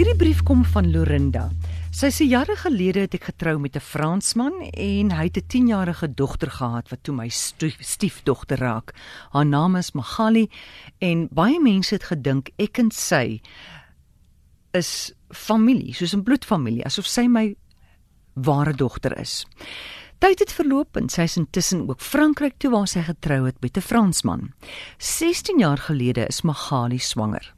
Hierdie brief kom van Lorinda. Sy sê jare gelede het ek getrou met 'n Fransman en hy het 'n 10-jarige dogter gehad wat toe my stief, stiefdogter raak. Haar naam is Magali en baie mense het gedink ek en sy is familie, soos 'n bloedfamilie, asof sy my ware dogter is. Tyd het verloop en sy is intussen ook Frankryk toe waar sy getrou het met 'n Fransman. 16 jaar gelede is Magali swanger.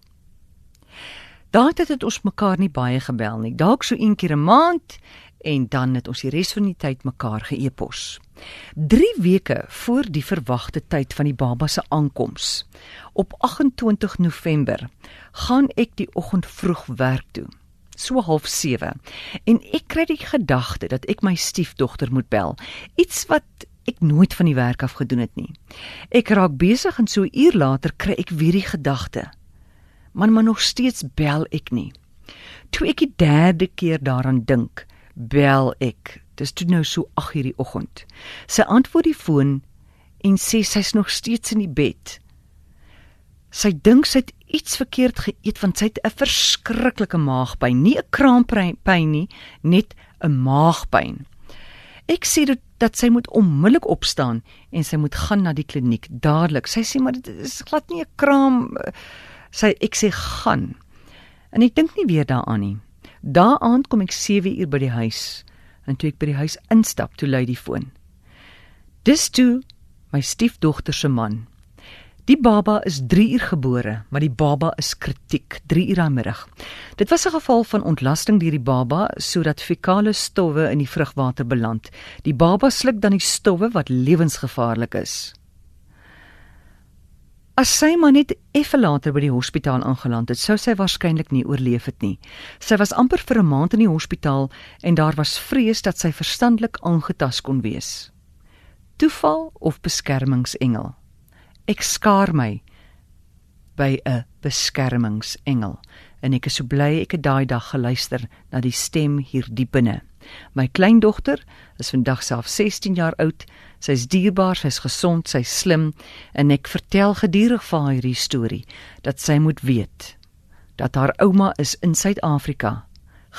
Daai tyd het ons mekaar nie baie gebel nie. Dalk so een keer 'n maand en dan het ons die res van die tyd mekaar geëpos. 3 weke voor die verwagte tyd van die baba se aankoms, op 28 November, gaan ek die oggend vroeg werk toe. So half 7. En ek kry die gedagte dat ek my stiefdogter moet bel. Iets wat ek nooit van die werk af gedoen het nie. Ek raak besig en so 'n uur later kry ek weer die gedagte maar maar nog steeds bel ek nie. Toe ek die derde keer daaraan dink, bel ek. Dis toe nou so 8:00 die oggend. Sy antwoord die foon en sê sy's nog steeds in die bed. Sy dink sy het iets verkeerd geëet want sy het 'n verskriklike maagpyn, nie 'n kraampyn nie, net 'n maagpyn. Ek sê dat, dat sy moet onmiddellik opstaan en sy moet gaan na die kliniek dadelik. Sy sê maar dit is glad nie 'n kraam uh, sy ek sê gaan. En ek dink nie weer daaraan nie. Daaraan kom ek 7 uur by die huis en toe ek by die huis instap, toe lui die foon. Dis toe my stiefdogter se man. Die baba is 3 uur gebore, maar die baba is kritiek, 3 uur aan middag. Dit was 'n geval van ontlasting deur die baba sodat fekale stowwe in die vrugwater beland. Die baba sluk dan die stowwe wat lewensgevaarlik is. As sy maar net effe later by die hospitaal aangeland het, sou sy waarskynlik nie oorleef het nie. Sy was amper vir 'n maand in die hospitaal en daar was vrees dat sy verstandelik aangetast kon wees. Toeval of beskermingsengel? Ek skaar my by 'n beskermingsengel en ek is so bly ek het daai dag geluister na die stem hier diep binne. My kleindogter is vandag self 16 jaar oud. Sy's dierbaar, sy's gesond, sy's slim en ek vertel gedurig vir haar hierdie storie dat sy moet weet dat haar ouma is in Suid-Afrika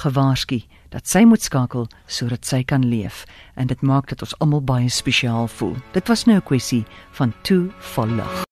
gewaarsku dat sy moet skakel sodat sy kan leef en dit maak dat ons almal baie spesiaal voel. Dit was nou 'n kwessie van toe vol lig.